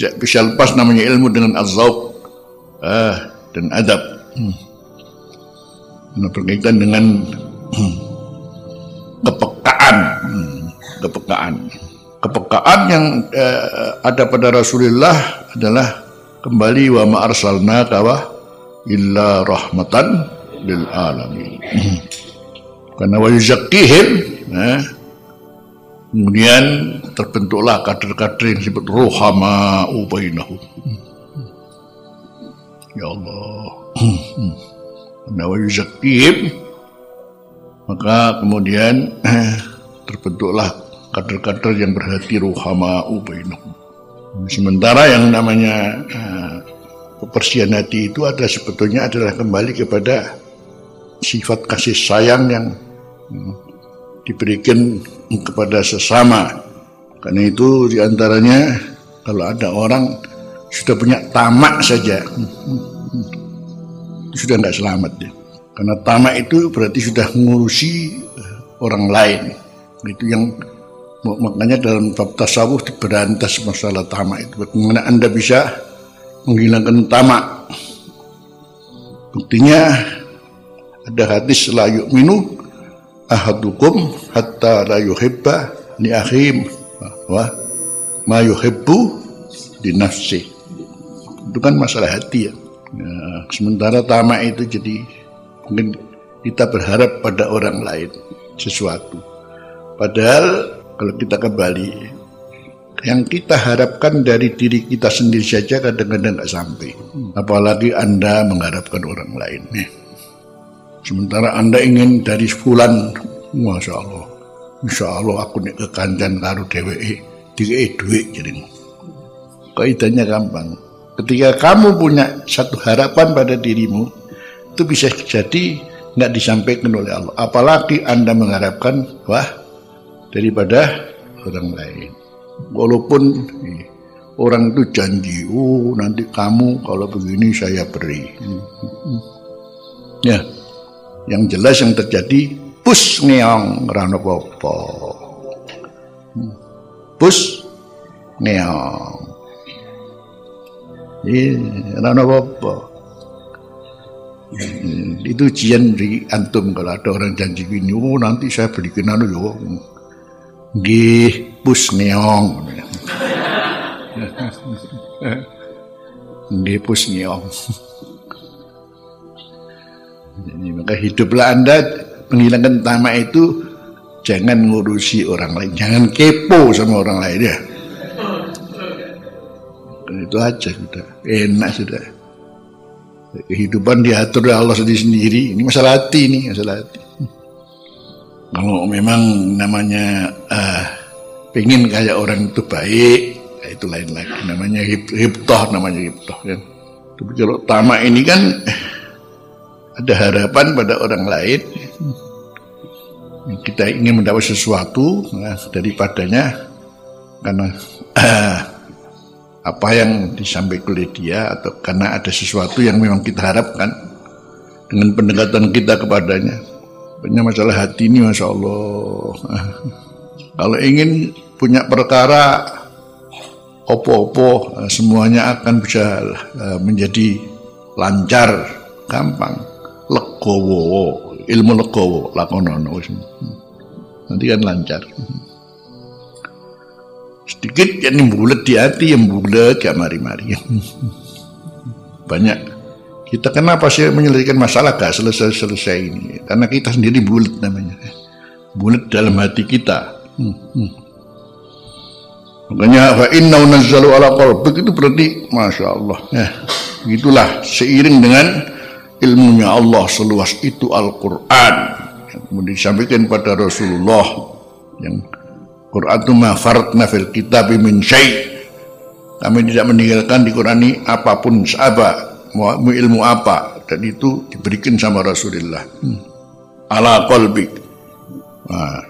tidak bisa lepas namanya ilmu dengan azab ah, dan adab. Hmm. berkaitan dengan hmm, kepekaan, hmm, kepekaan, kepekaan yang uh, ada pada Rasulullah adalah kembali wa ma arsalna kawa illa rahmatan lil alamin. Karena wa yuzakkihim eh, kemudian terbentuklah kader-kader yang disebut rohama ubainahu. Ya Allah. Karena wa yuzakkihim maka kemudian eh, terbentuklah kader-kader yang berhati rohama ubainahu. Sementara yang namanya uh, kebersihan hati itu ada sebetulnya adalah kembali kepada sifat kasih sayang yang uh, diberikan kepada sesama. Karena itu di antaranya kalau ada orang sudah punya tamak saja, sudah nggak selamat ya. Karena tamak itu berarti sudah mengurusi eh, orang lain. Itu yang Makanya dalam bab tasawuf diberantas masalah tamak itu. Bagaimana Anda bisa menghilangkan tamak? Buktinya ada hadis la yu'minu ahadukum hatta la yuhibba li akhim wa ma yuhibbu di nafsi. Itu kan masalah hati ya. Nah, sementara tamak itu jadi mungkin kita berharap pada orang lain sesuatu. Padahal kalau kita kembali yang kita harapkan dari diri kita sendiri saja kadang-kadang nggak sampai apalagi anda mengharapkan orang lain nih sementara anda ingin dari fulan masya Allah. Insya Allah aku nih ke kandan karo DWE tiga duit jadi kaidahnya gampang. Ketika kamu punya satu harapan pada dirimu itu bisa jadi nggak disampaikan oleh Allah. Apalagi anda mengharapkan wah daripada orang lain. Walaupun eh, orang itu janji, oh nanti kamu kalau begini saya beri. Ya, yang jelas yang terjadi pus ngeong rano popo. Pus ngeong. Iya, rano popo. Itu ujian di antum kalau ada orang janji gini, oh nanti saya belikan anu yo. Nggih, pus neong. Nggih, pus neong. Maka hiduplah Anda menghilangkan tamak itu jangan ngurusi orang lain, jangan kepo sama orang lain ya. Dan itu aja sudah, enak sudah. Kehidupan diatur oleh Allah sendiri. Ini masalah hati nih, masalah hati. Kalau memang namanya uh, pengen kayak orang itu baik, ya itu lain lagi. Namanya hib, hibtoh, namanya hibtoh kan. Tapi kalau tamak ini kan ada harapan pada orang lain. Kita ingin mendapat sesuatu nah, daripadanya karena uh, apa yang disampaikan oleh dia atau karena ada sesuatu yang memang kita harapkan dengan pendekatan kita kepadanya. Punya masalah hati ini Masya Allah. Kalau ingin punya perkara opo-opo semuanya akan bisa eh, menjadi lancar gampang legowo ilmu legowo lakonono nanti kan lancar sedikit yang bulat di hati yang bulat gak mari-mari banyak kita kenapa sih menyelesaikan masalah gak selesai-selesai ini? Karena kita sendiri bulat namanya. Bulat dalam hati kita. Makanya fa inna nazzalu ala qalbik itu berarti Masya Allah. Ya, itulah seiring dengan ilmunya Allah seluas itu Al-Quran. Kemudian disampaikan pada Rasulullah yang Quran itu ma faratna fil kitab min syai' kami tidak meninggalkan di Quran ini apa pun sahabat mau ilmu apa dan itu diberikan sama Rasulullah hmm. ala qalbik nah,